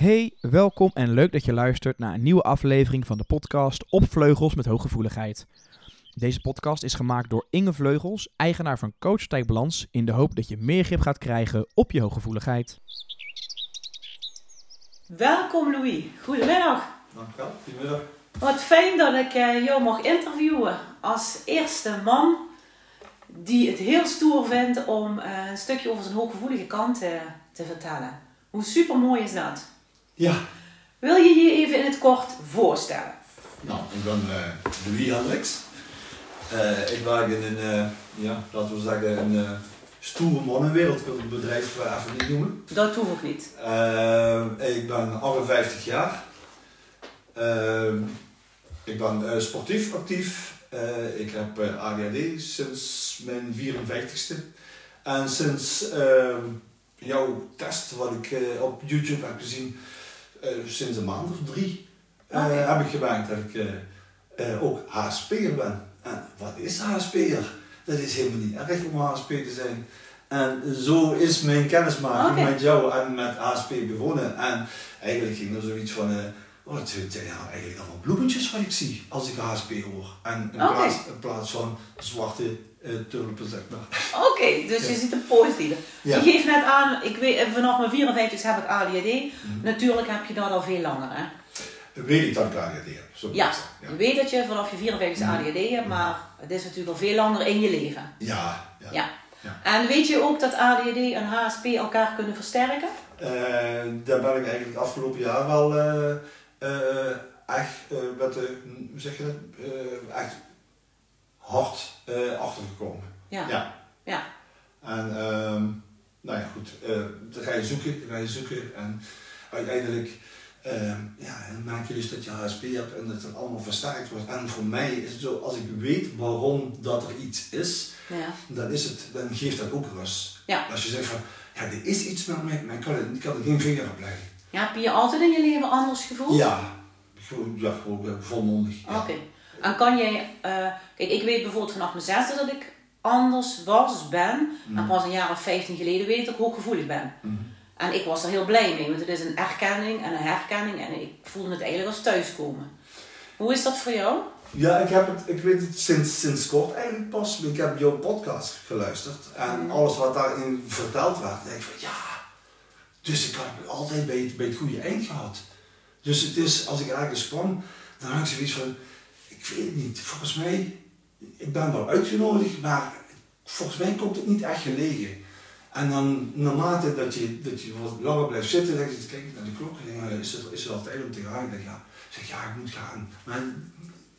Hey, welkom en leuk dat je luistert naar een nieuwe aflevering van de podcast Op Vleugels met Hooggevoeligheid. Deze podcast is gemaakt door Inge Vleugels, eigenaar van Coach Balans, in de hoop dat je meer grip gaat krijgen op je hooggevoeligheid. Welkom Louis, goedemiddag. Dankjewel, goedemiddag. Wat fijn dat ik eh, jou mag interviewen als eerste man die het heel stoer vindt om eh, een stukje over zijn hooggevoelige kant eh, te vertellen. Hoe super mooi is dat? Ja, Wil je je even in het kort voorstellen? nou, ik ben eh Louis Hendricks. Eh, ik werk in een, eh, ja, laten we zeggen, een stoere mannenwereld. Ik wil het bedrijf even niet noemen. Dat hoef ik niet. Ik ben 58 jaar. Ik ben eh, sportief actief. Eh, ik heb eh, ADHD sinds mijn 54ste. En sinds eh, jouw test, wat ik eh, op YouTube heb gezien, sinds een maand of drie, eh, Oké. heb ik gemerkt dat ik eh, eh, ook HSP'er ben. En wat is HSP'er? Dat is helemaal niet erg om HSP te zijn. En zo is mijn kennismaking met jou en met HSP begonnen. En eigenlijk ging er zoiets van, eh oh, het zijn nou eigenlijk allemaal bloemetjes wat ik zie als ik HSP hoor. En in, plaats, in plaats van zwarte tulpen, zeg maar. Oké, dus je ziet een positieve. Ja. Je geeft net aan, ik weet, eh, vanaf mijn 54 heb ik ADHD. Mhm. Natuurlijk heb je dat al veel langer. Hè? Weet ik dat ik ADHD heb? Zo Ja, je weet dat je vanaf je 54 Mhm. ADHD hebt, maar het is natuurlijk al veel langer in je leven. Ja, ja. Ja. En weet je ook dat ADHD en HSP elkaar kunnen versterken? Eh, daar ben ik eigenlijk afgelopen jaar wel echt, eh, met de, hoe zeg je dat, Eh, echt hard eh achtergekomen. Ja. Ja. Ja. En ehm, nou ja, goed, eh, dan ga je zoeken, dan ga je zoeken en uiteindelijk ehm, ja, dan merk je dus dat je HSP hebt en dat het allemaal versterkt wordt. En voor mij is het zo, als ik weet waarom dat er iets is, Ja. dan, is het, dan geeft dat ook rust. Ja. Als je zegt van, ja, er is iets met mij, maar ik kan, ik kan er geen vinger op leggen. Ja. Heb je je altijd in je leven anders gevoeld? Ja, gewoon, ja, gewoon volmondig. Ja. Oké. En kan jij... eh, kijk, ik weet bijvoorbeeld vanaf mijn zesde dat ik anders was, ben. En Mhm. pas een jaar of 15 geleden weet ik dat ik hooggevoelig ben. Mhm. En ik was er heel blij mee, want het is een erkenning en een herkenning. En ik voelde het eigenlijk als thuiskomen. Hoe is dat voor jou? Ja, ik heb het, ik weet het sinds, sinds kort eigenlijk pas. Ik heb jouw podcast geluisterd en Mhm. alles wat daarin verteld werd, denk ik van ja. Dus ik heb altijd bij het, bij het goede eind gehad. Dus het is, als ik ergens kwam, dan had ik zoiets van, ik weet het niet, volgens mij, ik ben wel uitgenodigd, maar volgens mij komt het niet echt gelegen. En dan, naarmate dat je, dat je wat langer blijft zitten, denk je, kijk ik naar de klok, en denk, is, het, is het al tijd om te gaan? Ik denk, ja, ik zeg, ja, ik moet gaan. Maar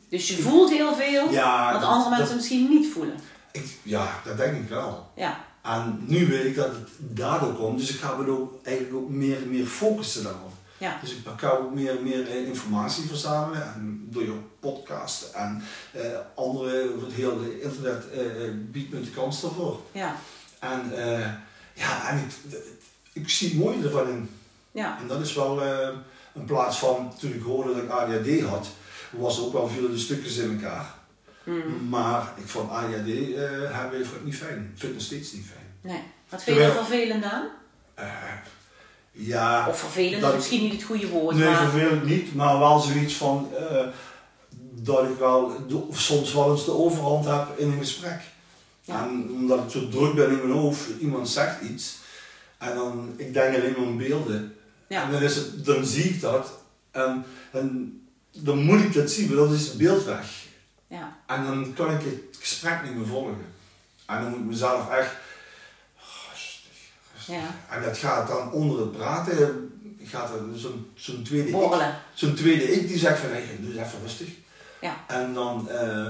Dus je voelt heel veel ja, wat dat- andere mensen dat- misschien niet voelen. ik, ja, dat denk ik wel. Ja. En nu weet ik dat het daardoor komt, dus ik ga me ook, eigenlijk ook meer en meer focussen daarop. Ja. Dus ik ga ook meer en meer eh, informatie verzamelen en door je podcast en eh, andere, het hele internet eh, biedt me de kans daarvoor. Ja. En ja, en ik, ik zie het mooie ervan in. Ja. En dat is wel, in plaats van toen ik hoorde dat ik ADHD had, was ook wel veel de stukjes in elkaar. Mhm. Maar ik vond ADHD eh hebben we niet fijn. Ik vind het nog steeds niet fijn. Nee. Wat vind je er vervelend aan? Eh, ja, Of vervelend dat- is misschien niet het goede woord, nee, maar... vervelend niet, maar wel zoiets van eh, dat ik wel soms wel eens de overhand heb in een gesprek. Ja. En omdat ik zo druk ben in mijn hoofd, iemand zegt iets en dan ik denk alleen maar aan beelden. Ja. En dan, is het, dan zie ik dat en, en dan moet ik dat zien, maar dan is het beeld weg. Ja. En dan kan ik het gesprek niet meer volgen. En dan moet ik mezelf echt rustig, rustig. Ja. En dat gaat dan onder het praten, gaat er zo'n zo'n tweede ik, zo'n tweede ik die zegt van hey, doe eens even rustig. Ja. En dan, eh,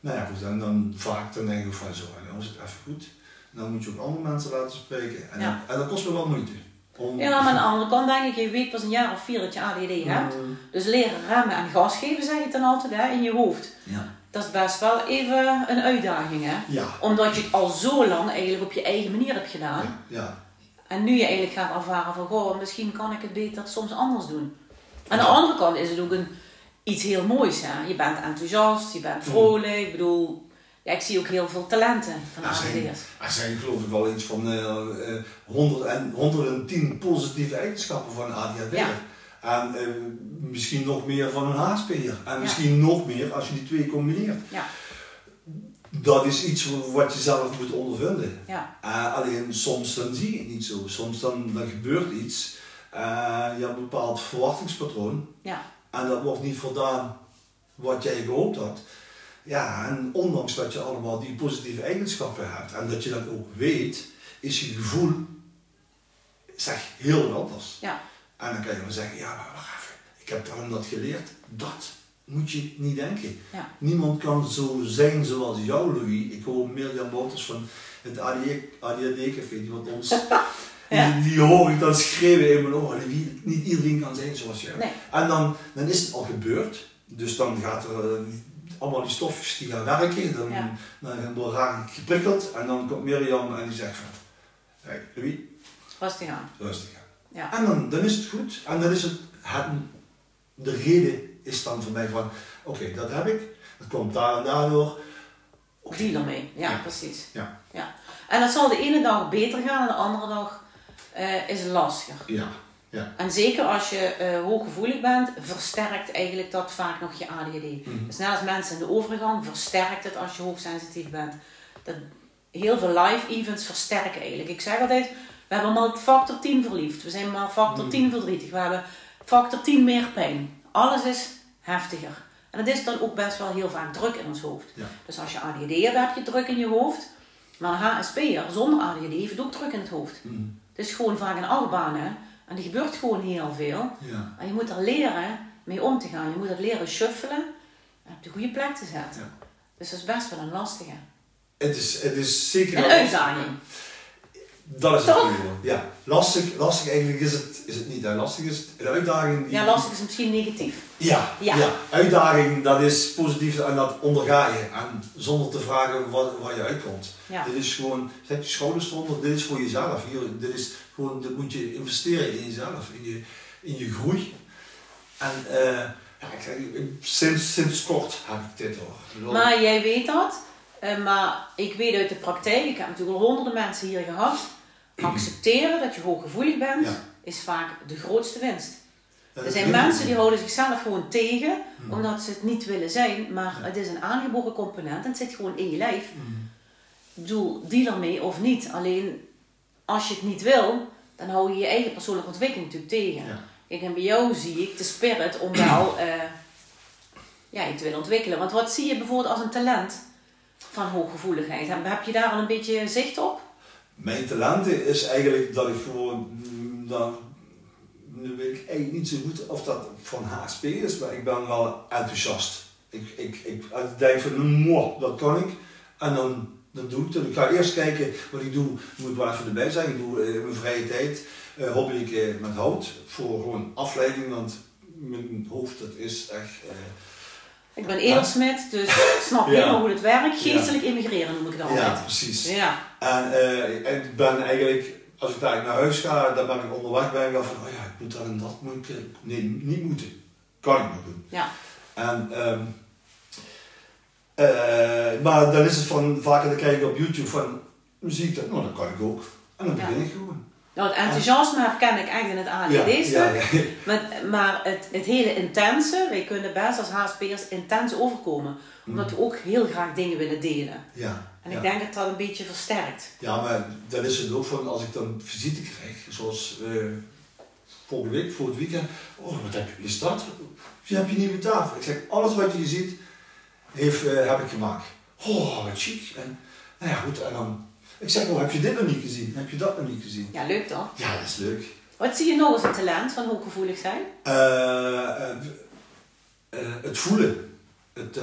nou ja goed, en dan vaak dan denk ik van zo, en dan is het even goed. En dan moet je ook andere mensen laten spreken. En, Ja. en dat kost me wel moeite. Om, Ja, maar aan de andere kant denk ik, je weet pas een jaar of vier dat je ADHD hebt. Mm, Dus leren remmen en gas geven, zeg je dan altijd, hè, in je hoofd. ja. Dat is best wel even een uitdaging, hè. Ja. Omdat je het al zo lang eigenlijk op je eigen manier hebt gedaan. Ja. ja. En nu je eigenlijk gaat ervaren van, goh, misschien kan ik het beter soms anders doen. Aan de andere kant is het ook een, iets heel moois, hè. Je bent enthousiast, je bent vrolijk. Ik bedoel, Ja, ik zie ook heel veel talenten van ADHD'ers. er zijn geloof ik wel iets van eh, eh, 100 en, 110 positieve eigenschappen van een ADHD. Ja. En eh, misschien nog meer van een HSP'er. En Ja. misschien nog meer als je die twee combineert. Ja, Dat is iets wat je zelf moet ondervinden. ja, Eh, alleen soms dan zie je het niet zo. Soms dan, dan gebeurt iets. Eh, je hebt een bepaald verwachtingspatroon. ja, En dat wordt niet voldaan wat jij gehoopt had. Ja, en ondanks dat je allemaal die positieve eigenschappen hebt en dat je dat ook weet, is je gevoel zeg, heel anders. ja, En dan kan je wel zeggen, ja, maar wacht even, ik heb daarom dat geleerd. Dat moet je niet denken. ja. Niemand kan zo zijn zoals jou, Louis. Ik hoor Mirjam Wouters van het ADHD-café, die wat ons... Ja. Die, die hoor ik dan schreeuwen in mijn oren. Wie- Niet iedereen kan zijn zoals jij. Nee. En dan, dan is het al gebeurd. Dus dan gaat er eh, allemaal die stofjes die gaan werken. Dan, Ja. dan wordt raak ik geprikkeld. En dan komt Mirjam en die zegt van... Hey, Louis, Rustig aan. rustig aan. Ja, En dan, dan is het goed. En dan is het, het de reden is dan voor mij van, oké, dat heb ik. Dat komt daar en daardoor. deal ermee. Ja, Ja. precies. Ja. Ja. En dat zal de ene dag beter gaan en de andere dag eh, is het lastiger. Ja, ja. En zeker als je eh, hooggevoelig bent, versterkt eigenlijk dat vaak nog je ADHD. Mhm. Dus net als mensen in de overgang, versterkt het als je hoogsensitief bent. Dat, heel veel live events versterken eigenlijk. Ik zeg altijd, we hebben maar factor 10 verliefd. We zijn maar factor Mhm. 10 verdrietig. We hebben factor 10 meer pijn. Alles is heftiger. En het is dan ook best wel heel vaak druk in ons hoofd. Ja. Dus als je ADHD hebt, heb je druk in je hoofd. Maar een HSP'er zonder ADHD heeft ook druk in het hoofd. Mhm. Het is gewoon vaak een achtbaan, hè. En er gebeurt gewoon heel veel. Ja. En je moet er leren mee om te gaan. Je moet er leren shuffelen en op de goede plek te zetten. Ja. Dus dat is best wel een lastige. Het is, het is zeker Een uitdaging. Dat is het goede. Ja. Lastig, lastig eigenlijk is het, is het niet. Hè. Lastig is het, een uitdaging. die- Ja, lastig is misschien negatief. Ja, Ja. ja. uitdaging dat is positief en dat onderga je. En zonder te vragen wat, waar je uitkomt. Ja. Dit is gewoon, zet je schouders eronder, dit is voor jezelf. Hier, dit is gewoon, dit moet je investeren in jezelf, in je, in je groei. En eh, ja, ik zeg, sinds, sinds kort heb ik dit hoor. Maar jij weet dat. eh, maar ik weet uit de praktijk, ik heb natuurlijk al honderden mensen hier gehad. Accepteren dat je hooggevoelig bent, Ja. is vaak de grootste winst. dat Er zijn mensen die houden zichzelf gewoon tegen, Hmm. omdat ze het niet willen zijn. Maar Ja. het is een aangeboren component en het zit gewoon in je lijf. Mm. Ik bedoel, deal ermee of niet. Alleen als je het niet wil, dan hou je je eigen persoonlijke ontwikkeling natuurlijk tegen. Ja. Kijk, en bij jou zie ik de spirit om wel eh, ja, je te willen ontwikkelen. Want wat zie je bijvoorbeeld als een talent van hooggevoeligheid? Heb, je daar al een beetje zicht op? Mijn talenten is eigenlijk dat ik gewoon, mm, dan, nu weet ik eigenlijk niet zo goed of dat van HSP is, maar ik ben wel enthousiast. Ik, ik, ik, ik denk van, mooi, dat kan ik. En dan, dan doe ik. Ik ga eerst kijken wat ik doe, moet ik wel even erbij zeggen. Ik doe eh, in mijn vrije tijd, eh, hobby ik eh, met hout, voor gewoon afleiding, want mijn hoofd dat is echt... eh, Ik ben edelsmid, dus ik snap Ja. helemaal hoe het werkt. Geestelijk immigreren noem ik het altijd. ja, precies. Ja. En eh, ik ben eigenlijk, als ik daar naar huis ga, dan ben ik onderweg ben ik wel van, oh ja, ik moet dat en dat, moet ik, eh, nee, niet moeten. Kan ik nog doen. ja. En, ehm, eh, maar dan is het van, vaker dan kijk ik op YouTube van, muziek, dat, nou dat kan ik ook. En dan Ja. begin ik gewoon. Nou, het enthousiasme herken ik echt in het ja, ja. Maar, maar het, het hele intense, wij kunnen best als HSP'ers intens overkomen. Omdat we ook heel graag dingen willen delen. ja. En ik ja. denk dat dat een beetje versterkt. Ja, maar dan is het ook van als ik dan visite krijg, zoals eh, vorige week, voor het weekend. Oh, wat heb je, is dat? Je hebt je nieuwe tafel. Ik zeg, alles wat je ziet, heeft, eh, heb ik gemaakt. Oh, wat chic. En, nou ja, goed, en dan, ik zeg, oh, heb je dit nog niet gezien? Heb je dat nog niet gezien? Ja, leuk toch? Ja, dat is leuk. Wat zie je nog als een talent van hooggevoelig zijn? Eh, eh, het voelen. Het,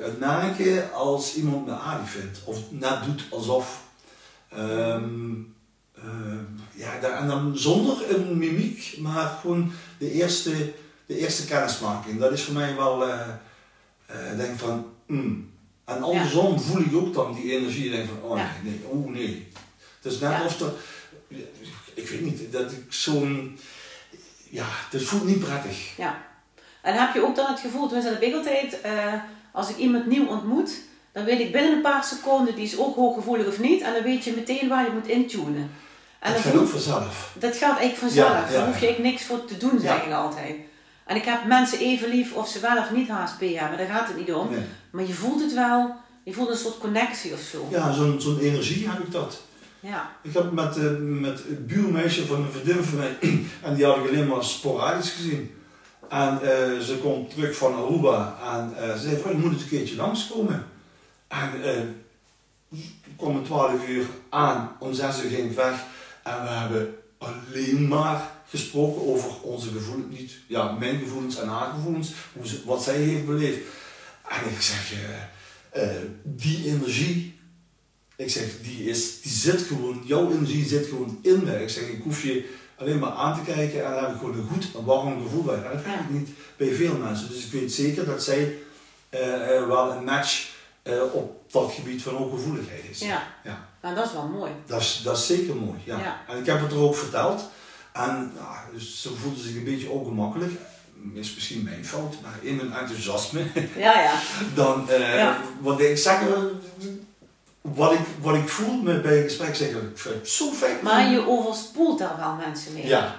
het als iemand me aardig vindt. Of net doet alsof. Ehm, eh, ja, da- en dan zonder een mimiek, maar gewoon de eerste, de eerste kennismaking. Dat is voor mij wel, eh, denk van, mm. En andersom voel ik ook dan die energie. Ik denk van, oh Ja. nee, nee, oh nee. Het is net Ja. of er, ik weet niet, dat ik zo'n, ja, het voelt niet prettig. Ja. En heb je ook dan het gevoel, tenminste dat heb ik altijd, als ik iemand nieuw ontmoet, dan weet ik binnen een paar seconden, die is ook hooggevoelig of niet. En dan weet je meteen waar je moet intunen. En dat gaat ook vanzelf. dat gaat eigenlijk vanzelf. Daar hoef je eigenlijk niks voor te doen, zeg ik altijd. En ik heb mensen even lief of ze wel of niet HSP hebben, daar gaat het niet om. Nee. Maar je voelt het wel, je voelt een soort connectie of zo. Ja, zo'n zo'n energie heb ik dat. Ja. Ik heb met, eh, met het buurmeisje van een vriendin van mij, en die had ik alleen maar sporadisch gezien. En eh, ze komt terug van Aruba en eh, ze zei, "Oh, je moet eens een keertje langskomen. En eh ik kwam om 12 uur aan, om 6 uur ging ik weg. En we hebben alleen maar gesproken over onze gevoelens, niet ja, mijn gevoelens en haar gevoelens, hoe ze, wat zij heeft beleefd. En ik zeg, eh, eh, die energie, ik zeg, die, is, die zit gewoon, jouw energie zit gewoon in mij. Ik zeg, ik hoef je alleen maar aan te kijken en dan heb ik gewoon een goed en warm gevoel bij. En dat heb ik niet bij veel mensen. Dus ik weet zeker dat zij eh, wel een match op dat gebied van hooggevoeligheid is. Ja. Ja. Nou, dat is wel mooi. Dat is, dat is zeker mooi, ja. Ja. En ik heb het er ook verteld. En ja, dus ze voelde zich een beetje ongemakkelijk. Is misschien mijn fout, maar in mijn enthousiasme. Ja, ja. Dan, eh, Ja. wat ik zeg, wat ik, wat ik voel met, bij een gesprek, zeg ik, vind zo fijn. Maar je overspoelt daar wel mensen mee. Ja,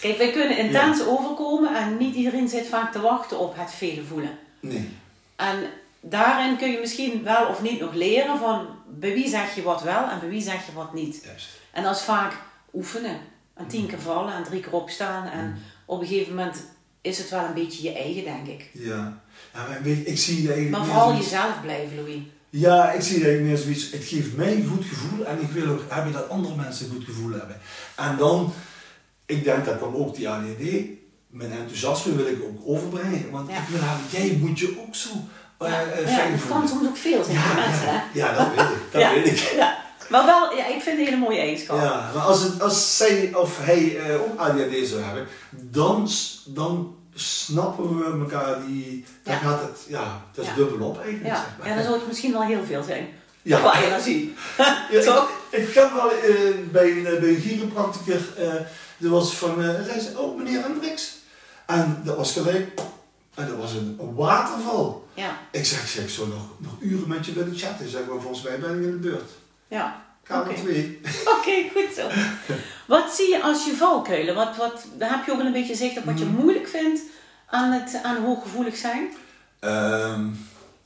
Kijk, wij kunnen intens overkomen en niet iedereen zit vaak te wachten op het vele voelen. nee. En daarin kun je misschien wel of niet nog leren van bij wie zeg je wat wel en bij wie zeg je wat niet. Juist. En dat is vaak oefenen. En tien keer vallen en drie keer opstaan. En op een gegeven moment is het wel een beetje je eigen, denk ik. Ja. ja maar weet je, ik zie eigenlijk Maar vooral zoiets- jezelf blijven, Louis. Ja, ik zie eigenlijk meer zoiets. Het geeft mij een goed gevoel en ik wil ook hebben dat andere mensen een goed gevoel hebben. En dan, ik denk dat kwam ook die ADD, mijn enthousiasme wil ik ook overbrengen. Want Ja. ik wil hebben, jij moet je ook zo Ja, ja, fijn het voelen. kan soms ook veel zijn voor mensen, hè? ja, ja, dat weet ik. Dat Ja. weet ik. Maar wel, ja, ik vind het een hele mooie eigenschap. Ja, maar als, het, als zij of hij eh, ook ADHD zou hebben, dan, dan snappen we elkaar die. Dan Ja. gaat het, ja, dat is Ja. dubbel op eigenlijk. Ja, zeg maar. ja, dan zou het misschien wel heel veel zijn. Ja. Qua energie. Ja, Toch? Ik, ik wel eh, bij, een, eh, bij een eh er was van, eh zei ze, oh meneer Hendricks. En dat was gelijk, en dat was een, waterval. Ja, Ik zeg, zeg, zou nog, nog uren met je willen chatten. Zeg maar, volgens mij ben ik in de beurt. Ja. Oké. 2. Oké, goed zo. Wat zie je als je valkuilen? Wat, wat, daar heb je ook een beetje zicht op wat je Mhm. moeilijk vindt aan het aan hooggevoelig zijn? Ehm,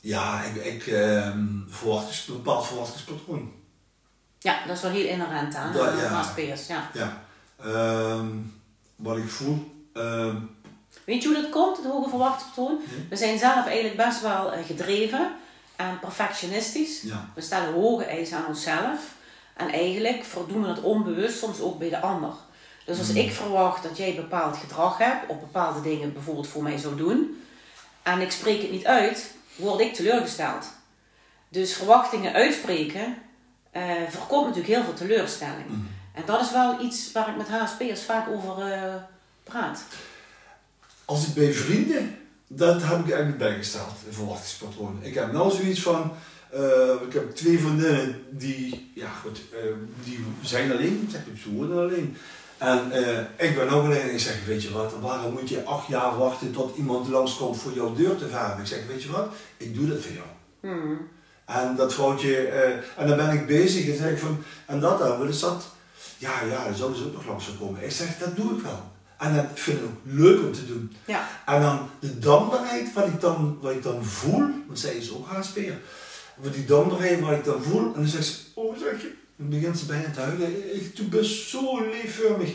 ja, ik, ik ehm, verwachtings, een bepaald verwachtingspatroon. Ja, dat is wel heel inherent aan Dat- aan ja. Ja. Ja. Ehm, wat ik voel. Weet je hoe dat komt, het hoge verwachtingspatroon? Nee. We zijn zelf eigenlijk best wel eh, gedreven en perfectionistisch. ja. We stellen hoge eisen aan onszelf. En eigenlijk verdoen we het onbewust soms ook bij de ander. Dus als Hmm. ik verwacht dat jij bepaald gedrag hebt, of bepaalde dingen bijvoorbeeld voor mij zou doen, en ik spreek het niet uit, word ik teleurgesteld. Dus verwachtingen uitspreken eh, voorkomt natuurlijk heel veel teleurstelling. Mm. En dat is wel iets waar ik met HSP'ers vaak over eh, praat. Als ik bij vrienden, dat heb ik eigenlijk bijgesteld, een verwachtingspatroon. Ik heb nou zoiets van, eh, ik heb twee vriendinnen die, ja goed, eh, die zijn alleen, zeg ik, ze wonen alleen. En eh, ik ben ook alleen en ik zeg, weet je wat, waarom moet je acht jaar wachten tot iemand langskomt voor jouw deur te varen? Ik zeg, weet je wat, ik doe dat voor jou. Hmm. En dat vrouwtje, en dan ben ik bezig en zeg ik van, en dat dan, is dat? Ja, ja, dan zouden ze ook nog langs komen. Ik zeg, dat doe ik wel. En dat vind ik ook leuk om te doen. Ja. En dan de dankbaarheid wat ik dan, wat ik dan voel, want zij is ook HSP'er. Wat die dankbaarheid wat ik dan voel, en dan zegt ze, oh zeg je, dan begint ze bijna te huilen. Ik doe best zo liefheurig.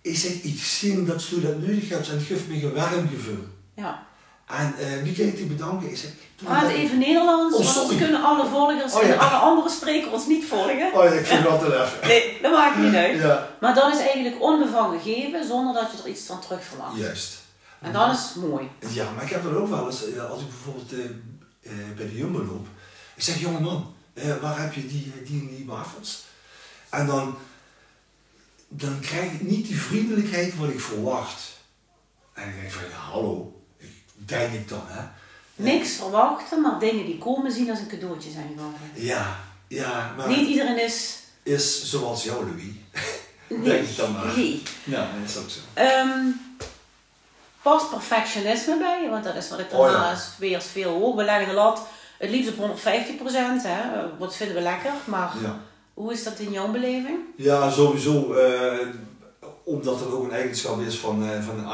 Ik zeg, ik zie dat ze dat nodig hebt en het geeft me een warm gevoel. ja. En eh, wie kan ik die bedanken? Ik zeg, Praat even Nederlands, Oh, want anders kunnen alle volgers Oh, ja. en alle andere streken ons niet volgen. Oh ja, ik vind dat te even. Nee, dat maakt niet uit. Ja, Maar dat is eigenlijk onbevangen geven zonder dat je er iets van terug verwacht. juist. En dat is mooi. Ja, maar ik heb dat ook wel eens, eh, als ik bijvoorbeeld eh, eh, bij de Jumbo loop. Ik zeg, jongeman, eh, waar heb je die, die en die wafels? En dan, dan krijg ik niet die vriendelijkheid wat ik verwacht. En ik denk van, ja, hallo, ik, denk ik dan, hè. Niks verwachten, maar dingen die komen zien als een cadeautje zijn geworden. Ja, ja, maar Niet iedereen is... is zoals jou, Louis. Nee, Denk ik dan maar. nee. Ja, dat is ook zo. Ehm, past perfectionisme bij je? Want dat is wat ik Oh, ja. daarnaast weer veel hoor. We leggen de lat Het liefst op 150 procent, hè. Wat vinden we lekker, maar Ja, hoe is dat in jouw beleving? ja sowieso. eh, omdat het ook een eigenschap is van, eh, van een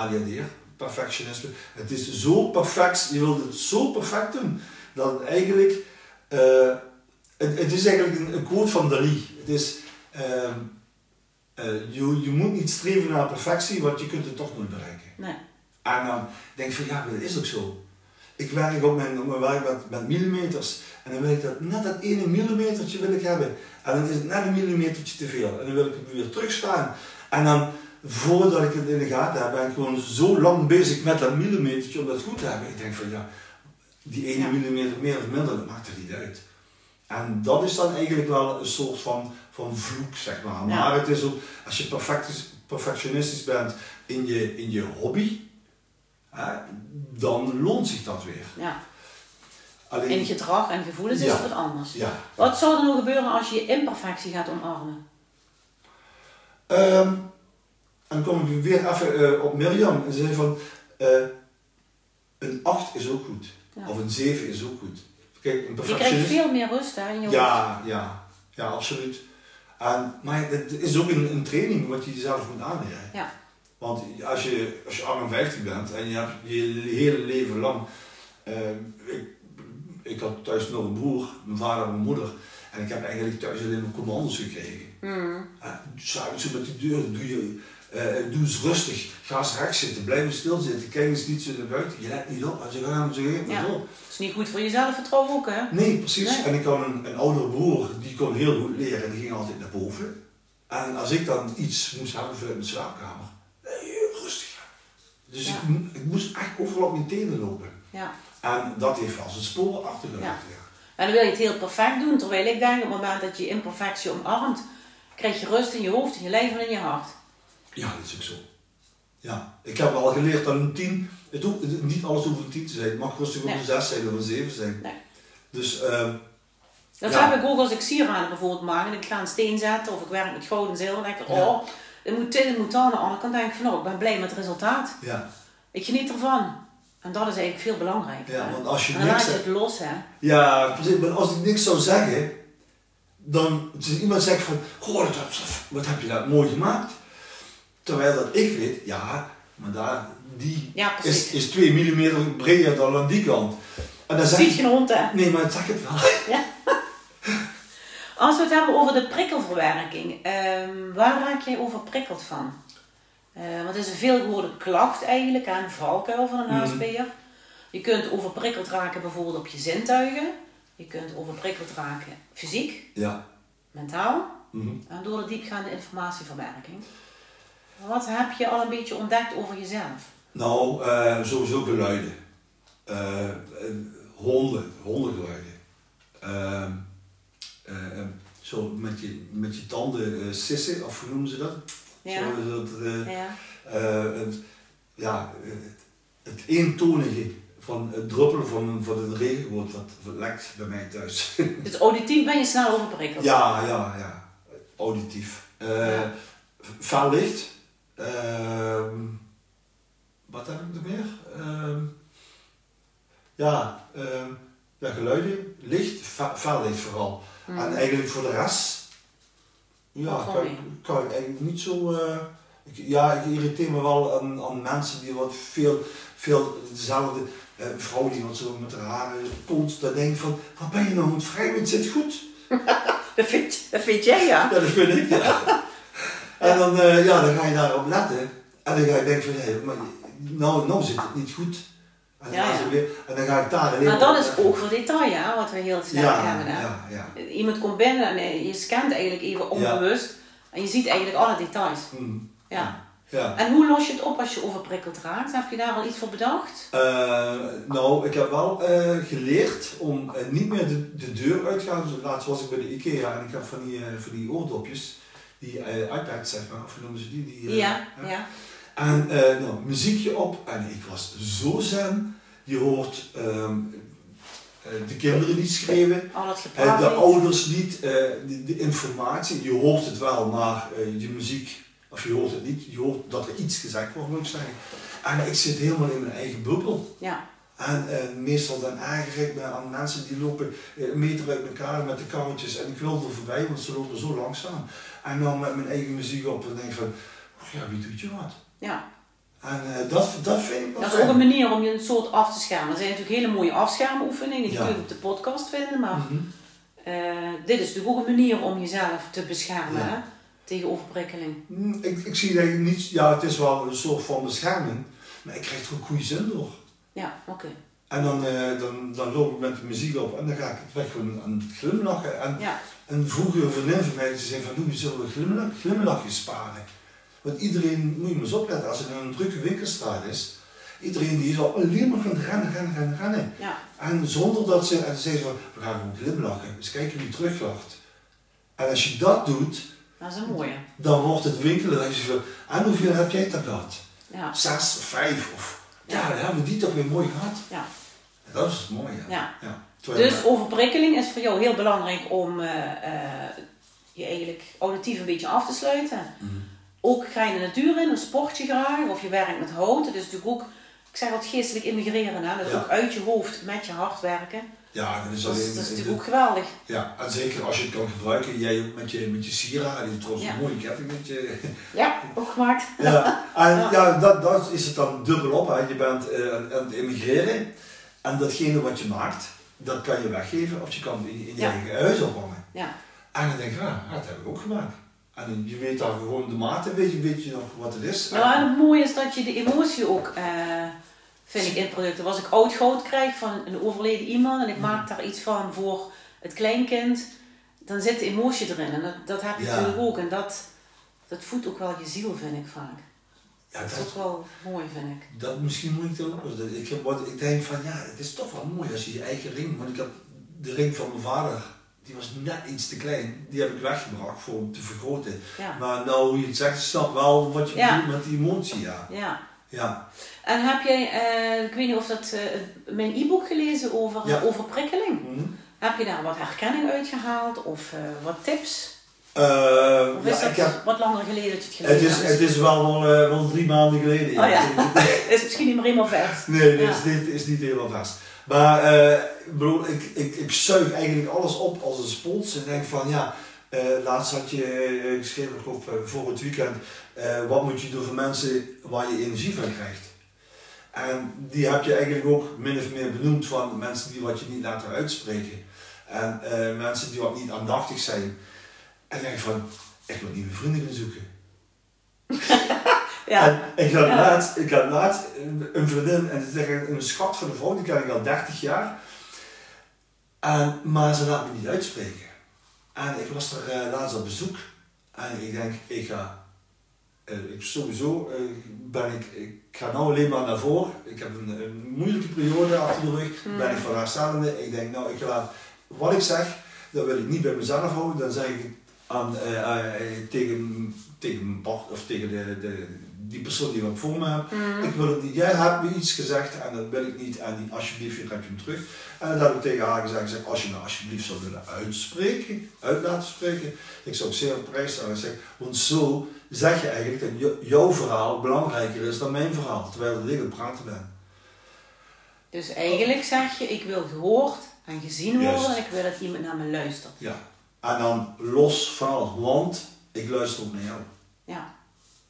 perfectionisme. Het is zo perfect, je wilt het zo perfect doen, dat het eigenlijk, eh, het, het is eigenlijk een, een quote van Dali. Het is, ehm, eh, je, je moet niet streven naar perfectie, want je kunt het toch nooit bereiken. Nee. En dan denk ik van ja, maar dat is ook zo. Ik werk op mijn, op mijn werk met, met millimeters. En dan wil ik dat net dat ene millimetertje wil ik hebben. En dan is het net een millimetertje te veel. En dan wil ik het weer terugstaan. En dan, voordat ik het in de gaten heb, ben ik gewoon zo lang bezig met dat millimetertje om dat goed te hebben. Ik denk van ja, die ene Ja. millimeter meer of minder, dat maakt er niet uit. En dat is dan eigenlijk wel een soort van, van vloek, zeg maar. Ja. Maar het is ook, als je perfect, perfectionistisch bent in je, in je hobby, hè, dan loont zich dat weer. Ja. Alleen, In gedrag en gevoelens is het wat anders. ja. Wat zou er nou gebeuren als je je imperfectie gaat omarmen? Ehm, dan kom ik weer even eh, op Mirjam. En ze zei van, eh, een 8 is ook goed. Ja. Of een 7 is ook goed. Kijk, een Je krijgt veel meer rust hè, in je hoofd. Ja, ja, ja, absoluut. En, maar het is ook een, een training wat je jezelf moet aanleren. Ja. Want als je, als je 58 bent en je hebt je hele leven lang. eh, ik, ik had thuis nog een broer, mijn vader en mijn moeder. En ik heb eigenlijk thuis alleen maar commando's gekregen. Mm. S'avonds met die deur, doe, je, eh, doe eens rustig. Ga eens rechts zitten, blijf eens stilzitten. Kijk eens niet zo naar buiten. Je let niet op. Als je gaat, zo geeft Ja. Dat is niet goed voor je zelfvertrouwen ook, hè? Nee, precies. Nee. En ik had een, een oudere broer, die kon heel goed leren en die ging altijd naar boven. En als ik dan iets moest hebben vanuit mijn slaapkamer, heel rustig. Dus Ja. ik, ik moest echt overal op mijn tenen lopen. Ja. En dat heeft wel zijn sporen achtergelaten. Ja. Ja. En dan wil je het heel perfect doen, terwijl ik denk op het moment dat je imperfectie omarmt, krijg je rust in je hoofd, in je lijf en in je hart. Ja, dat is ook zo. Ja, ik heb al geleerd dat een 10, het hoeft, het- niet alles hoeft een 10 te zijn. Het mag rustig ook Nee. een 6 zijn of een 7 zijn. Nee. Dus, ehm, Dat Ja. heb ik ook als ik sieraden bijvoorbeeld maak en ik ga een steen zetten of ik werk met goud en zilver. Dan denk ik, Ja. oh, het moet dit, het moet dat. Aan de andere kant denk ik van, nou, ik ben blij met het resultaat. ja. Ik geniet ervan. En dat is eigenlijk veel belangrijker. ja, hè. want als je dan niks laat je het los, hè. ja, precies, maar als ik niks zou zeggen, dan dus iemand zegt van, goh, wat, heb- wat heb je dat mooi gemaakt. Terwijl dat ik weet, ja, maar daar, die Ja, is, is 2 mm breder dan aan die kant. En dan Ziet geen hond, hè. nee, maar zeg het wel. Als we het hebben over de prikkelverwerking, ehm, waar raak jij overprikkeld van? Eh, want het is een veelgehoorde klacht eigenlijk, hè, een valkuil van een Mhm. HSP'er. Je kunt overprikkeld raken bijvoorbeeld op je zintuigen. Je kunt overprikkeld raken fysiek, Ja. mentaal mhm. en door de diepgaande informatieverwerking. Wat heb je al een beetje ontdekt over jezelf? Nou, eh, sowieso geluiden. Eh, eh, honden, hondengeluiden. Ehm, eh, eh, zo met je, met je tanden sissen, of hoe noemen ze dat? Ja, Zo, dat, ja, het, ja, het eentonige van het druppelen van, van een regenwoord, wat, wat lekt bij mij thuis. dus auditief ben je snel overprikkeld. ja, ja, ja. Auditief. Ja. Fel licht. Ehm, wat heb ik er meer? Ehm, ja, ehm, ja, geluiden, licht, fel vooral. Hmm. En eigenlijk voor de rest, ja, kan, ik- kan ik eigenlijk niet zo. eh, ik, ja, ik irriteer me wel aan, aan mensen die wat veel, veel dezelfde eh, vrouw die wat zo met haar haren constant denkt van, wat ben je nou aan het wrijven? Het zit goed. Dat, vind, dat vind jij, ja. Ja, dat vind ik. Ja. En dan, eh, ja, dan ga je daarop letten. En dan ga je denken van, hé, maar nou, nou zit het niet goed. En dan, Ja, ja. weer, en dan ga ik daar alleen Maar op dat is oog voor detail, hè, wat we heel sterk ja, hebben. Hè? ja, ja. Iemand komt binnen en eh, je scant eigenlijk even onbewust. En je ziet eigenlijk alle details. Mm, Ja. ja. En hoe los je het op als je overprikkeld raakt? Heb je daar al iets voor bedacht? Eh, nou, ik heb wel geleerd om niet meer de, de deur uit te gaan. Dus laatst was ik bij de IKEA en ik heb van die, van die oordopjes, die eh, iPads zeg maar, of noemen ze die? die eh, ja, ja. En eh, nou, muziekje op en ik was zo zen. Je hoort ehm, eh, de kinderen niet schreeuwen, de ouders niet, de, de informatie. Je hoort het wel, maar je muziek, of je hoort het niet, je hoort dat er iets gezegd wordt, moet ik zeggen. En ik zit helemaal in mijn eigen bubbel. Ja. En eh, meestal dan aangericht ben aan mensen die lopen eh, een meter uit elkaar met de karretjes en ik wil er voorbij, want ze lopen zo langzaam. En dan met mijn eigen muziek op en denk ik van, ja, wie doet je wat? Ja. En eh, dat, dat vind ik wel Dat is ook een manier om je een soort af te schermen. Er zijn natuurlijk hele mooie afschermoefeningen, die Ja. kun je op de podcast vinden, maar Mhm. dit is natuurlijk ook een manier om jezelf te beschermen Ja. tegen overprikkeling. Mm, Ik, ik zie dat niet, ja, het is wel een soort van bescherming, maar ik krijg er ook goede zin door. Ja, oké. En dan, eh, dan, dan loop ik met de muziek op en dan ga ik het weg gewoon aan het glimlachen. En, Ja. en vroeger een vriendin van mij die zei van, hoe zullen we glimlach, glimlachjes sparen? Want iedereen, moet je maar eens opletten, als het in een drukke winkelstraat is, iedereen die is al alleen maar gaan rennen, rennen, rennen, rennen. Ja. En zonder dat ze, en ze van, we gaan gewoon glimlachen, eens kijken wie teruglacht. En als je dat doet, Dat is een mooie. dan wordt het winkelen, dan je van, en hoeveel heb jij dat gehad? Ja. Zes of vijf? Of, ja, dan hebben we die toch weer mooi gehad. Ja. Dat is het mooie. Ja. Ja. Dus overprikkeling is voor jou heel belangrijk om eh, eh, je eigenlijk auditief een beetje af te sluiten. Mhm. Ook ga je de natuur in, dan sport je graag, of je werkt met hout. Is natuurlijk ook, ik zeg wat geestelijk immigreren, hè? dat is Ja. ook uit je hoofd met je hart werken. Ja, dat is Dat alleen... dat is natuurlijk ook geweldig. ja, en zeker als je het kan gebruiken, jij met je, met je sieraden, die trouwens Ja. een mooie ketting met je... Ja, ook gemaakt. Ja, en Ja. ja, dat, dat is het dan dubbel op. Hè. Je bent eh, aan het immigreren en datgene wat je maakt, dat kan je weggeven of je kan in, in je Ja. eigen huis ophangen. Ja. En dan denk je, ah, dat heb ik ook gemaakt. En je weet dan gewoon de mate, weet je, weet je nog wat het is. Nou, en het mooie is dat je de emotie ook, eh, vind ik, in producten. Als ik oud goud krijg van een overleden iemand en ik maak daar iets van voor het kleinkind, dan zit de emotie erin. En dat, dat heb je Ja. natuurlijk ook. En dat, dat voedt ook wel je ziel, vind ik vaak. ja, Dat is dat, ook wel mooi, vind ik. dat misschien moet ik dan ook. eens- Ik, heb, wat- ik denk van ja, het is toch wel mooi als je je eigen ring. Want ik heb de ring van mijn vader, die was net iets te klein. Die heb ik weggebracht voor hem te vergroten. Ja. Maar nou, hoe je het zegt, snap wel wat je Ja. bedoelt met die emotie, ja. ja. Ja, En heb jij, eh, ik weet niet of dat, eh, mijn e-book gelezen over Ja. eh, overprikkeling? Mhm. Heb je daar wat herkenning uitgehaald of eh, wat tips? Of is ja, dat ik heb, wat langer geleden dat je het het, gelezen is, hebt? het is wel, wel, wel drie maanden geleden. Oh ja. is misschien niet meer helemaal vers. Nee, dit, Ja. is, dit is niet helemaal vast. Maar ik bedoel, ik, ik, ik zuig eigenlijk alles op als een spons en denk van ja, eh, laatst had je eh, geschreven, geloof eh, voor het weekend, wat moet je doen voor mensen waar je energie van krijgt. En die heb je eigenlijk ook min of meer benoemd van mensen die wat je niet laten uitspreken. En mensen die wat niet aandachtig zijn. En ik denk van, ik wil nieuwe vrienden gaan zoeken. Ja. En ik had Ja. laatst, ik had laatst een een vriendin, en ze zeggen een schat van de vrouw, die ken ik al 30 jaar. En, maar ze laat me niet uitspreken. En ik was er eh, laatst op bezoek. En ik denk, ik ga, eh, ik sowieso eh, ben ik, ik ga nou alleen maar naar voren. Ik heb een, een moeilijke periode achter de rug. Mm. Ben ik van. Ik denk, nou, ik laat wat ik zeg, dat wil ik niet bij mezelf houden. Dan zeg ik aan, tegen, tegen mijn part, of tegen de, de, die persoon die ik voor me heb. Mm. Ik wil het niet. Jij hebt me iets gezegd en dat wil ik niet. En die, alsjeblieft, je hem terug. En dat heb ik tegen haar gezegd. Zeg, als je me alsjeblieft zou willen uitspreken, uit laten spreken. Ik zou het zeer op prijs stellen. Zeg, want zo zeg je eigenlijk dat jou- jouw verhaal belangrijker is dan mijn verhaal. Terwijl ik aan het praten ben. Dus eigenlijk zeg je, ik wil gehoord en gezien worden Juist. en ik wil dat iemand naar me luistert. Ja. En dan los van alles. Want ik luister ook naar jou. Ja.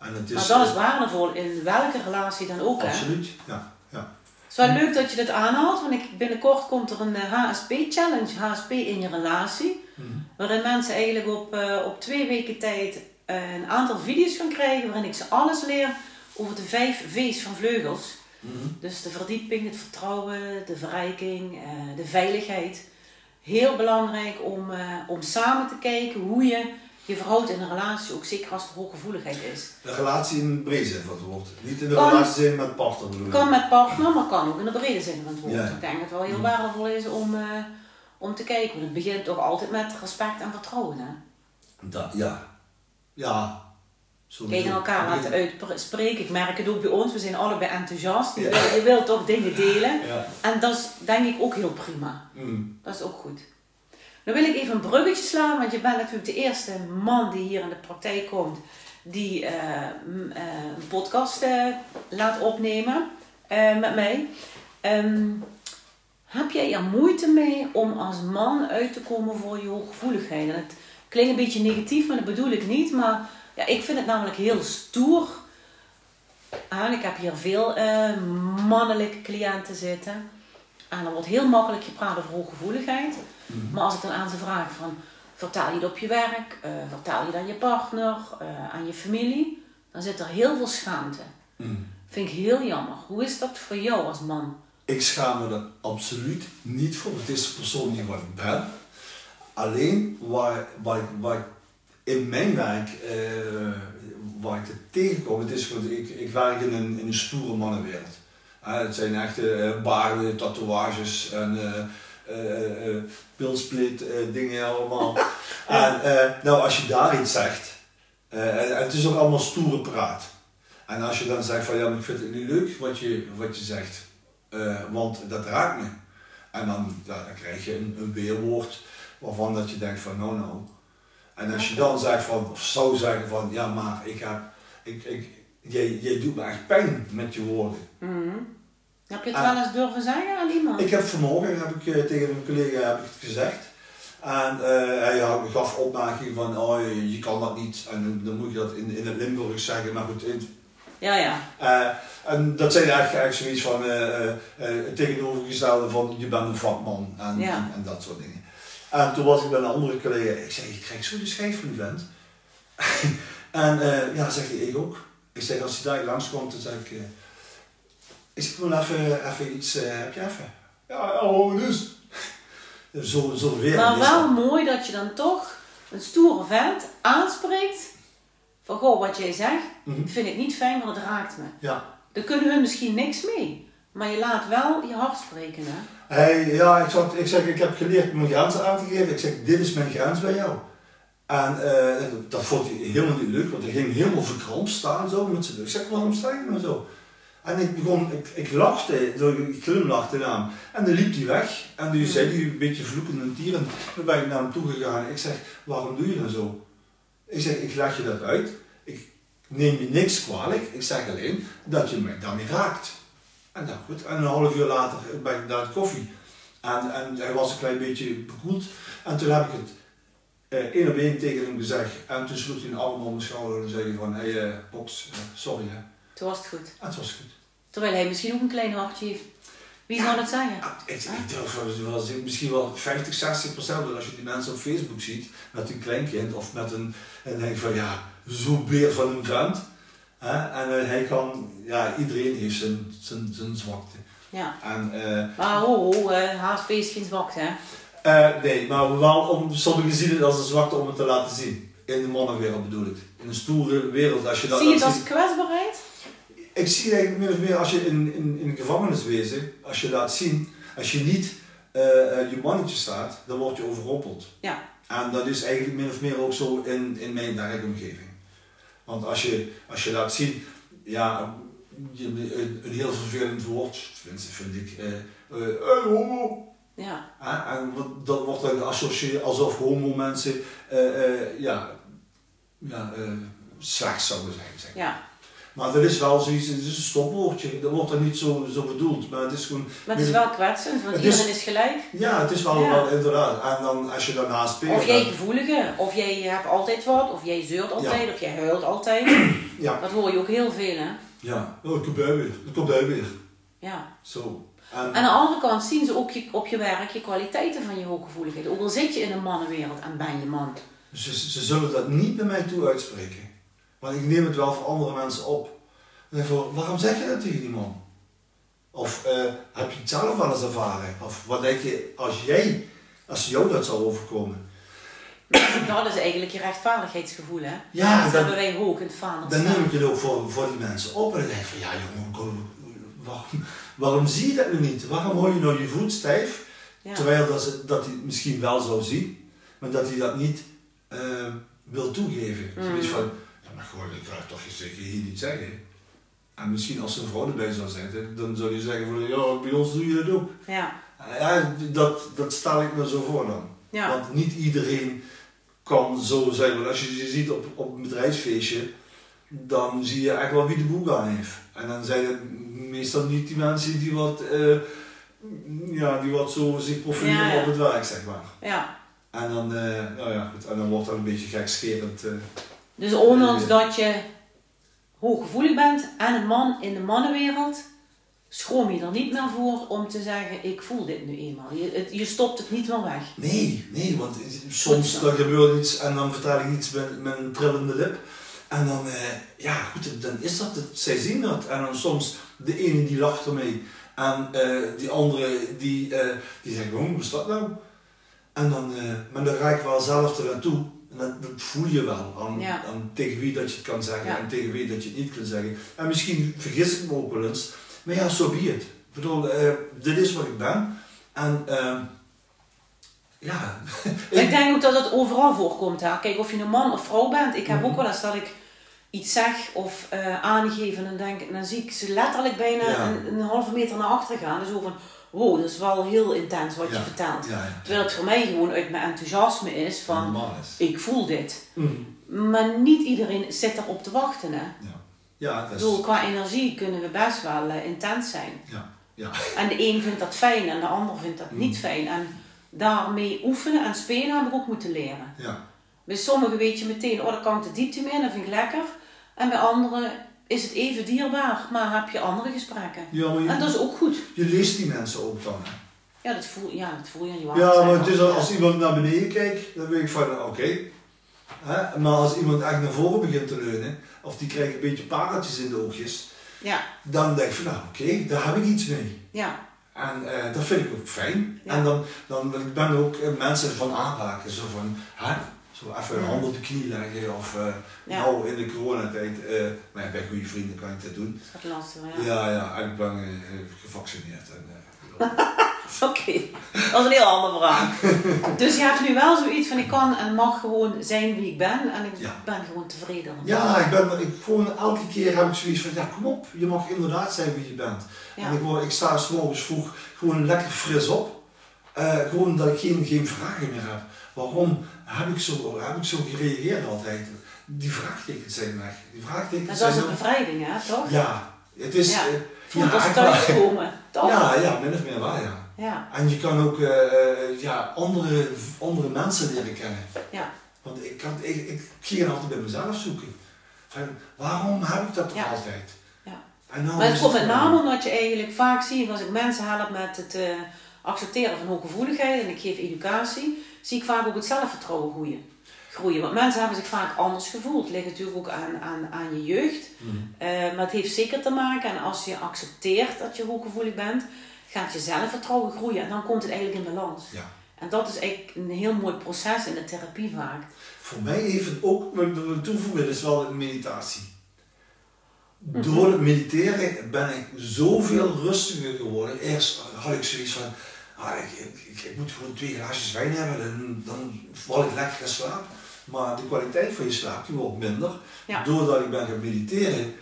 En het is, Maar dat is waardevol in welke relatie dan ook. Hè? Absoluut. Ja. ja. Het is wel leuk dat je dit aanhaalt, want ik, binnenkort komt er een eh, HSP-challenge, HSP in je relatie. Mhm. Waarin mensen eigenlijk op, eh, op twee weken tijd eh, een aantal video's gaan krijgen waarin ik ze alles leer over de vijf V's van vleugels. Mhm. Dus de verdieping, het vertrouwen, de verrijking, eh, de veiligheid. Heel belangrijk om, eh, om samen te kijken hoe je je verhoudt in een relatie, ook zeker als er hooggevoeligheid is. Een relatie in de brede zin van het woord. Niet in de Kan- relatie zijn met partner. bedoel ik. Kan met partner, maar kan ook in de brede zin van het woord. Ja. Ik denk dat het wel heel Mm. waardevol is om, eh, om te kijken. Want het begint toch altijd met respect en vertrouwen. Hè? Dat, ja. Ja. Sowieso. Tegen elkaar laten uitspreken. Ik merk het ook bij ons, we zijn allebei enthousiast. Je, Ja. wil, je wilt toch dingen delen. Ja. En dat is denk ik ook heel prima. Mm. Dat is ook goed. Dan wil ik even een bruggetje slaan, want je bent natuurlijk de eerste man die hier in de praktijk komt die eh, een podcast eh, laat opnemen met mij. Ehm, heb jij er moeite mee om als man uit te komen voor je hooggevoeligheid? En het klinkt een beetje negatief, maar dat bedoel ik niet. Maar ja, ik vind het namelijk heel stoer. En ik heb hier veel mannelijke cliënten zitten. En dan wordt heel makkelijk gepraat over hooggevoeligheid. Mhm. Maar als ik dan aan ze vraag van... Vertaal je het op je werk? eh vertaal je het aan je partner? eh, aan je familie? Dan zit er heel veel schaamte. Mm. Vind ik heel jammer. Hoe is dat voor jou als man? Ik schaam me er absoluut niet voor. Het is de persoon die wat ik ben. Alleen waar, waar, waar in mijn werk, eh, waar ik het tegenkom, het is gewoon, ik, ik werk in een, in een stoere mannenwereld. Het zijn echte baarden, tatoeages en pilsplit eh, dingen allemaal. En eh, nou, als je daar iets zegt, eh, en, het is ook allemaal stoere praat. En als je dan zegt van ja, ik vind het niet leuk wat je, wat je zegt, eh, want dat raakt me. En dan, dan krijg je een, een weerwoord waarvan dat je denkt van nou nou. En als je dan zegt van, of zou zeggen van ja maar ik heb, ik, ik, jij, jij doet me echt pijn met je woorden. Mhm. Heb je het wel eens durven zeggen aan iemand? Ik heb vanmorgen heb ik, eh, tegen een collega heb ik het gezegd. En eh, hij had- gaf opmerking van, oh, je, je kan dat niet. En dan- moet je dat in, in het Limburgs zeggen. Maar goed, in, Ja, ja. eh, en dat zijn eigenlijk, eigenlijk zoiets van het tegenovergestelde van je bent een vakman en, Ja. en, en dat soort dingen. En toen was ik bij een andere collega, ik zei, ik krijg zo de schijf van die vent. en ja, zegt hij, ik ook. Ik zeg, als hij daar langskomt, dan zeg ik, ik zeg, gewoon even, even iets, eh, heb je even? Ja, oh, dus. Zo, zo weer. Maar wel mooi dat je dan toch een stoere vent aanspreekt. Van goh, wat jij zegt, Mhm. vind ik niet fijn, want het raakt me. Ja. Daar kunnen hun misschien niks mee. Maar je laat wel je hart spreken, hè? Hij, ja, ik, zat, ik zeg, ik heb geleerd mijn grenzen aan te geven. Ik zeg, dit is mijn grens bij jou. En eh, dat vond hij helemaal niet leuk, want hij ging helemaal verkrampt staan zo met zijn rug. Ik zeg, waarom sta je nou zo? En ik begon, ik, ik lachte, ik glimlachte naar hem. En dan liep hij weg. En toen zei hij een beetje vloekend en tierend. Toen ben ik naar hem toe gegaan. Ik zeg, waarom doe je dan zo? Ik zeg, ik leg je dat uit. Ik neem je niks kwalijk. Ik zeg alleen dat je mij daarmee raakt. En dan goed. En een half uur later ben ik naar de koffie. En, en hij was een klein beetje bekoeld. En toen heb ik het eh, één op één tegen hem gezegd. En toen sloeg hij een arm om mijn schouder en zei hij van, hé hey, eh, Box, eh, sorry hè. Toen was het goed. En het was goed. Terwijl hij misschien ook een klein hartje heeft. Wie zou dat zeggen? Ja, ik, ik durf wel misschien wel 50, 60 procent. Want als je die mensen op Facebook ziet met een kleinkind of met een. En denk van ja, zo'n beer van een vent. Hè? En eh, hij kan, ja, iedereen heeft zijn, zijn, zijn zwakte. Ja. En, eh, Maar ho, ho, HSP is geen zwakte, hè? nee, maar wel om, sommigen zien het als een zwakte om het te laten zien. In de mannenwereld bedoel ik. In een stoere wereld. Als je dat Zie je ziet- als kwetsbaarheid? Ik zie eigenlijk min of meer als je in, in, in gevangeniswezen, als je laat zien, als je niet eh, eh, je mannetje staat, dan word je overrompeld. Ja. En dat is eigenlijk min of meer ook zo in, in mijn werkomgeving. Want als je, als je laat zien, ja, je, een, een heel vervelend woord, tenminste vind ik, eh, eh, homo. Ja. Hè? En dat wordt dan geassocieerd alsof homo mensen, ja, ja slecht zouden zijn. Zeg. Ja. Maar dat is wel zoiets, het is een stopwoordje. Dat wordt dan niet zo, zo bedoeld, maar het is gewoon... Maar het is wel kwetsend, want is- iedereen is gelijk. Ja, het is wel, Ja. wel inderdaad. En dan als je daarnaast speelt... Of jij gevoelige, of jij hebt altijd wat, of jij zeurt altijd, of jij huilt altijd. Ja, Dat hoor je ook heel veel, hè? ja. Oh, ik kom bij weer. Ik kom bij weer. Ja. Zo. En, Aan de andere kant zien ze ook je, op je werk je kwaliteiten van je hooggevoeligheid. Ook al zit je in een mannenwereld en ben je man. ze, ze zullen dat niet bij mij toe uitspreken. Want ik neem het wel voor andere mensen op. En ik van, waarom zeg je dat tegen die man? Of eh, heb je het zelf wel eens ervaren? Of wat denk je, als jij, als jou dat zou overkomen? Dat is eigenlijk je rechtvaardigheidsgevoel, hè? Ja, dat hebben wij hoog in het vaandel Dan neem ik het ook voor, voor die mensen op. En dan denk ik van, ja jongen, waarom, waarom zie je dat nu niet? Waarom hou je nou je voet stijf? Ja. Terwijl dat, ze, dat hij het misschien wel zou zien, maar dat hij dat niet eh, wil toegeven. Mm. Van, maar gewoon, ik ga toch zeker hier niet zeggen. En misschien als zijn vrouw erbij zou zitten, dan zou hij zeggen van, ja, bij ons doe je dat ook. Ja. Ja, dat, dat stel ik me zo voor dan. Ja. Want niet iedereen kan zo zijn. Want als je ze ziet op, op een bedrijfsfeestje, dan zie je echt wel wie de boek aan heeft. En dan zijn het meestal niet die mensen die wat, eh, ja, die wat zo zich profileren Ja, ja. op het werk, zeg maar. Ja. En dan, eh, nou ja, goed, en dan wordt dat een beetje gekscherend. eh Dus ondanks dat je hooggevoelig bent en een man in de mannenwereld, schroom je er niet meer voor om te zeggen, ik voel dit nu eenmaal. Je, het- je stopt het niet meer weg. Nee, nee, want soms dan gebeurt iets en dan vertel ik iets met, met een trillende lip. En dan, eh, ja goed, dan is dat het. Zij zien dat. En dan soms de ene die lacht ermee. En eh, die andere die, eh, die zegt, hoe is dat nou? En dan, eh, maar dan ga ik wel zelf eraan toe. Dat, dat voel je wel. Aan, Ja. aan tegen wie dat je het kan zeggen Ja. en tegen wie dat je het niet kan zeggen. En misschien vergis ik me ook wel eens. Maar ja, zo so be it. Ik bedoel, eh, dit is wat ik ben. En eh, ja, Ik denk ook dat het overal voorkomt. Hè? Kijk, of je een man of vrouw bent. Ik heb Mhm. ook wel eens dat ik iets zeg of eh aangeef en dan, denk, ik- dan zie ik ze letterlijk bijna Ja. een, een halve meter naar achter gaan. Dus zo van, wow, dat is wel heel intens wat je vertelt. Ja, ja. Terwijl het voor mij gewoon uit mijn enthousiasme is van, ik voel dit. Mm. Maar niet iedereen zit erop te wachten. Hè? Ja, ja Ik dat bedoel, is... qua energie kunnen we best wel eh, intens zijn. Ja, ja. En de een vindt dat fijn en de ander vindt dat niet Mm. fijn. En daarmee oefenen en spelen heb ik ook moeten leren. ja. Bij sommigen weet je meteen, oh daar kan ik de diepte mee, dat vind ik lekker. En bij anderen is het even dierbaar, maar heb je andere gesprekken. Ja, maar je, En dat is ook goed. je leest die mensen ook dan. hè. Ja, dat voel, ja, dat voel je aan je Ja, maar het is al- als iemand naar beneden kijkt, dan weet ik van, nou, oké. Hè, Maar als iemand echt naar voren begint te leunen, of die krijgt een beetje pareltjes in de oogjes, Ja, dan denk ik van, nou oké, daar heb ik iets mee. ja, En eh, dat vind ik ook fijn. Ja. En dan, dan ik ben ook eh, mensen van aanraken, zo van, hè, zo even een hand op de knie leggen, of ja. nou in de coronatijd, eh maar ja, bij goede vrienden kan ik dat doen. Dat is lastig, ja. Ja, ja, en ik ben eh, gevaccineerd. En, Oké, dat is een heel ander verhaal. dus je hebt nu wel zoiets van, ik kan en mag gewoon zijn wie ik ben. En ik Ja. ben gewoon tevreden. ja, ik ben, ik, gewoon elke keer heb ik zoiets van, ja kom op, je mag inderdaad zijn wie je bent. Ja. En ik, word, ik sta s morgens vroeg gewoon lekker fris op. Gewoon dat ik geen, geen vragen meer heb. Waarom heb ik zo, heb ik zo gereageerd altijd? Die vraagtekens zijn weg. Die vraagtekens En dat is zijn een bevrijding, hè, toch? Ja, het is... Ja. eh, Voelt als echt waar. thuiskomen, toch? Ja, ja, min of meer waar, ja. Ja, En je kan ook eh, eh, ja, andere, andere mensen leren kennen. ja, Want ik, kan, ik, ik ging altijd bij mezelf zoeken. Van, waarom heb ik dat toch Ja. altijd? Ja. En nou Maar het is komt met name omdat je eigenlijk vaak ziet, als ik mensen help met het eh, accepteren van hooggevoeligheid en ik geef educatie, zie ik vaak ook het zelfvertrouwen groeien. groeien. Want mensen hebben zich vaak anders gevoeld. Het ligt natuurlijk ook aan, aan, aan je jeugd. Mhm. Eh, maar het heeft zeker te maken, en als je accepteert dat je hooggevoelig bent, gaat je zelfvertrouwen groeien en dan komt het eigenlijk in balans. Ja. En dat is eigenlijk een heel mooi proces in de therapie vaak. Voor mij heeft het ook, wil toevoegen, dat is wel een meditatie. Mhm. Door het mediteren ben ik zoveel rustiger geworden. Eerst had ik zoiets van, ah, ik, ik, moet gewoon twee glaasjes wijn hebben, dan, dan val ik lekker in slaap. Maar de kwaliteit van je slaap die wordt minder. Ja. Doordat ik ben gaan mediteren,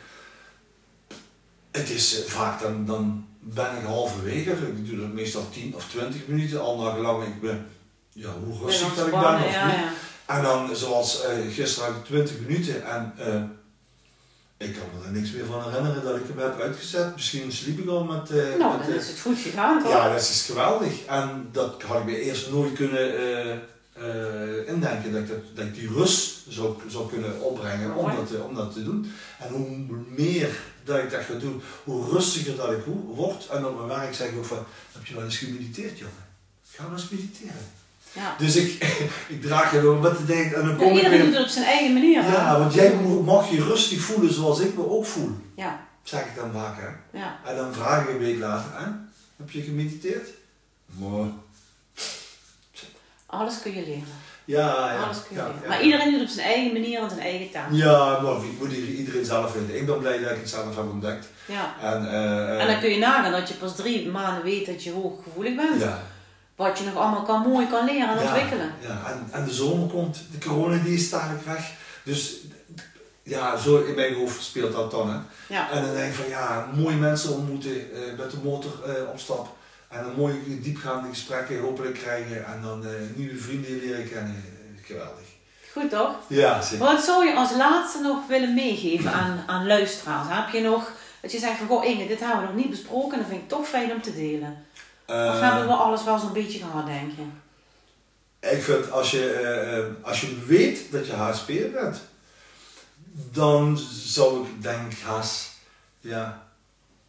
het is eh, vaak dan, dan ben ik halverwege. Ik doe dat meestal 10 of 20 minuten, al naar gelang ik ben, ja, hoe rustig dat ik ben of ja, niet. ja. En dan, zoals eh, gisteren had ik 20 minuten en eh, ik kan me er niks meer van herinneren dat ik hem heb uitgezet. Misschien sliep ik al met... eh, Nou, met, dan is het goed gegaan toch? ja, dat is geweldig. En dat had ik me eerst nooit kunnen eh, eh, indenken, dat ik, dat, dat ik die rust zou, zou kunnen opbrengen om dat, te- om dat te doen. En hoe meer dat ik dat ga doen, hoe rustiger dat ik wo- word. En op mijn werk zeg ik ook van, heb je wel eens gemediteerd jongen? Ga wel eens mediteren. Ja. Dus ik, ik draag je door wat te denken en dan Ja, kom ik iedereen doet het op zijn eigen manier. hè? Ja, want jij mag je rustig voelen zoals ik me ook voel. Ja, Zeg ik dan vaak hè. ja. En dan vraag ik een week later, hè? heb je gemediteerd? Mooi. Alles kun je leren. Ja, ja. Alles kun je ja, leren. ja. Maar iedereen doet het op zijn eigen manier en zijn eigen taal. Ja, maar ik moet ieder- iedereen zelf vinden. Ik ben blij dat ik het zelf heb ontdekt. Ja. En, eh, En dan kun je nagaan dat je pas drie maanden weet dat je hooggevoelig bent. ja, Wat je nog allemaal kan, mooi kan leren en Ja. ontwikkelen. ja. En, en de zomer komt, de corona die is dadelijk weg. Dus ja, zo in mijn hoofd speelt dat dan. Hè. Ja. En dan denk ik van ja, mooie mensen ontmoeten, eh, met de motor eh, op stap. En dan mooie diepgaande gesprekken hopelijk krijgen. En dan eh, nieuwe vrienden leren kennen. Geweldig. Goed toch? Ja, zeker. Wat zou je als laatste nog willen meegeven aan, aan luisteraars? Heb je nog, dat je zegt van, goh Inge, dit hebben we nog niet besproken, dat vind ik toch fijn om te delen. Of Eh, hebben we alles wel zo'n beetje gehad, denk je? Ik vind als je, eh, eh, als je weet dat je HSP'er bent, dan zou ik denk haast, ja,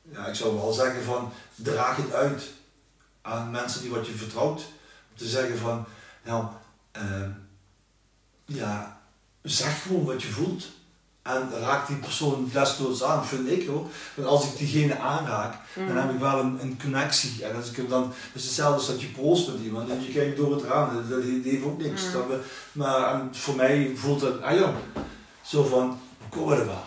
ja, ik zou wel zeggen van draag het uit aan mensen die wat je vertrouwt. Om te zeggen van, nou, ja, zeg gewoon wat je voelt. En raak die persoon desnoods aan, vind ik hoor. Want als ik diegene aanraak, dan heb ik wel een, een connectie. En als ik hem dan, het is hetzelfde als dat je proost met iemand en je kijkt door het raam, dat, dat, heeft ook niks. Mm. Dat we- maar en voor mij voelt het, ah zo van, we komen er wel.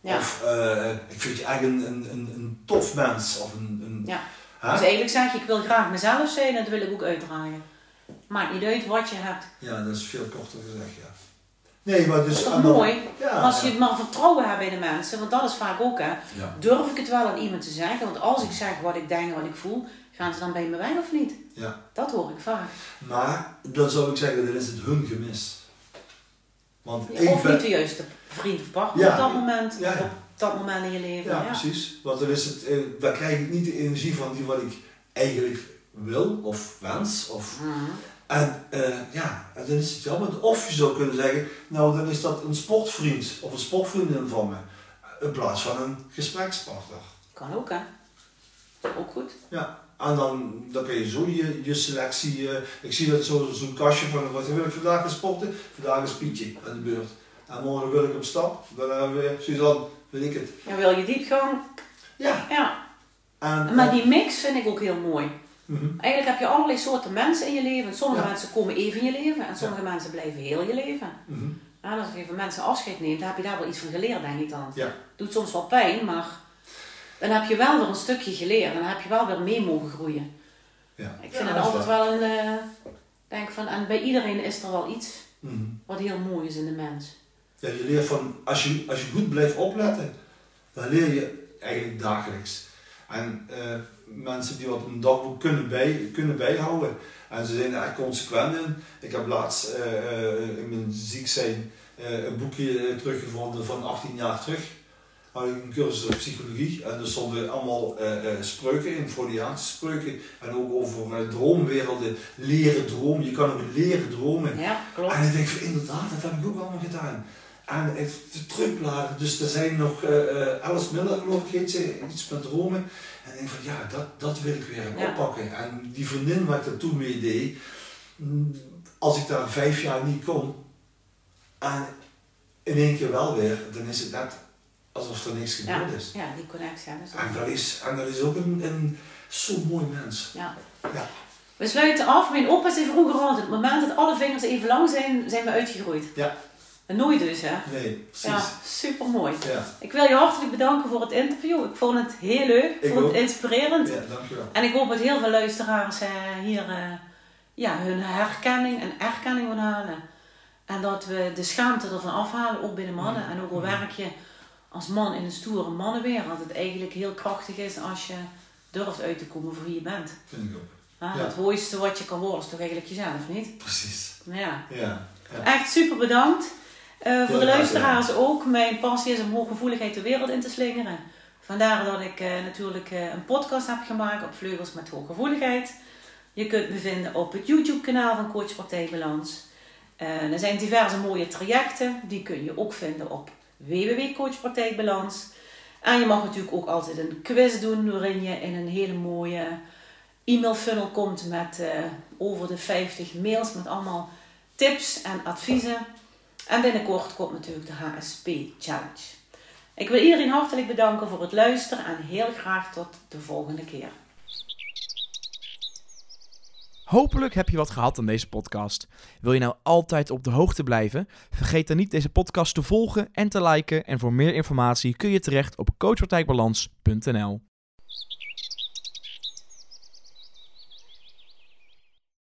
Ja. Of eh, ik vind je echt een, een, een, een tof mens. Of een, een, Ja. Hè? Dus eigenlijk zeg je, ik wil graag mezelf zijn en dat wil ik ook uitdragen. Maakt niet uit wat je hebt. Ja, dat is veel korter gezegd, ja. Nee, maar dus... Dat is toch dan- mooi? Ja, Als je ja. maar vertrouwen hebt bij de mensen, want dat is vaak ook hè. Ja, Durf ik het wel aan iemand te zeggen? Want als ik zeg wat ik denk en wat ik voel, gaan ze dan bij me weg of niet? ja. Dat hoor ik vaak. Maar dan zou ik zeggen, dan is het hun gemis. Want ik Of ben- niet de juiste vriend of partner Ja. op dat moment. Ja, ja. op dat moment in je leven. Ja, Ja, precies. Want dan is het, eh, daar krijg ik niet de energie van die wat ik eigenlijk wil of wens. Of, Mhm. En eh, ja, en dan is het jammer. Of je zou kunnen zeggen, nou dan is dat een sportvriend of een sportvriendin van me. In plaats van een gesprekspartner. Kan ook hè. Ook goed. Ja, en dan, dan kun je zo je, je selectie. eh, ik zie dat zo- zo'n kastje van wat wil ik vandaag gaan sporten? Vandaag is Pietje aan de beurt. En morgen wil ik op stap. Dan hebben we Suzanne, weet ik het. En wil je diepgang? Ja. Ja. En, Maar die mix vind ik ook heel mooi. Mhm. Eigenlijk heb je allerlei soorten mensen in je leven. Sommige Ja. mensen komen even in je leven en sommige mensen blijven heel je leven. Mhm. En als je van mensen afscheid neemt, dan heb je daar wel iets van geleerd, denk ik dan. Ja. Doet soms wel pijn, maar dan heb je wel weer een stukje geleerd. En dan heb je wel weer mee mogen groeien. Ja. Ik vind Ja, het altijd wel een... eh, denk van, en bij iedereen is er wel iets Mhm. wat heel mooi is in de mens. Ja, je leert van, als je, als je goed blijft opletten, dan leer je eigenlijk dagelijks. En eh, mensen die wat een dagboek kunnen, bij, kunnen bijhouden, en ze zijn er echt consequent in. Ik heb laatst eh, eh, in mijn ziek zijn een boekje teruggevonden van 18 jaar terug. Had ik een cursus op psychologie en er stonden allemaal spreuken in, Freudiaanse spreuken. En ook over droomwerelden, leren dromen. Je kan ook leren dromen. Ja, klopt. En ik denk inderdaad, dat heb ik ook allemaal gedaan. En het de terugbladeren, dus er zijn nog eh, Alice Miller geloof ik heet ze, iets met dromen. En ik denk van ja, dat, dat wil ik weer Ja. oppakken. En die vriendin waar ik dat toen mee deed, mm, als ik daar vijf jaar niet kon, en in één keer wel weer, dan is het net alsof er niks Ja, gebeurd is. ja, die connectie hebben ze. En dat is, en dat is ook een, een zo'n mooi mens. Ja. Ja. We sluiten af. Mijn opa zei vroeger op het moment dat alle vingers even lang zijn, zijn we uitgegroeid. Ja. Nooit dus, hè? Nee, precies. Ja, super mooi. Ja, Ik wil je hartelijk bedanken voor het interview. Ik vond het heel leuk. Ik Ik vond ook. het inspirerend. ja dankjewel. En ik hoop dat heel veel luisteraars eh, hier eh, ja, hun herkenning en erkenning van halen. En dat we de schaamte ervan afhalen, ook bij de mannen. Mm. En ook al werk je als man in een stoere mannenwereld, dat het eigenlijk heel krachtig is als je durft uit te komen voor wie je bent. Vind ik ook. Ja. Het mooiste wat je kan worden is toch eigenlijk jezelf, niet? Precies. Ja. Ja. ja. Echt super bedankt. Eh, voor de luisteraars ook. Mijn passie is om hooggevoeligheid de wereld in te slingeren. Vandaar dat ik eh, natuurlijk eh, een podcast heb gemaakt op Vleugels met Hooggevoeligheid. Je kunt me vinden op het YouTube kanaal van Coach Praktijkbalans. Eh, er zijn diverse mooie trajecten. Die kun je ook vinden op www.coachpraktijkbalans. En je mag natuurlijk ook altijd een quiz doen waarin je in een hele mooie e-mail funnel komt met over de 50 mails met allemaal tips en adviezen. En binnenkort komt natuurlijk de HSP Challenge. Ik wil iedereen hartelijk bedanken voor het luisteren en heel graag tot de volgende keer. Hopelijk heb je wat gehad aan deze podcast. Wil je nou altijd op de hoogte blijven? Vergeet dan niet deze podcast te volgen en te liken. En voor meer informatie kun je terecht op coachpartijbalans.nl.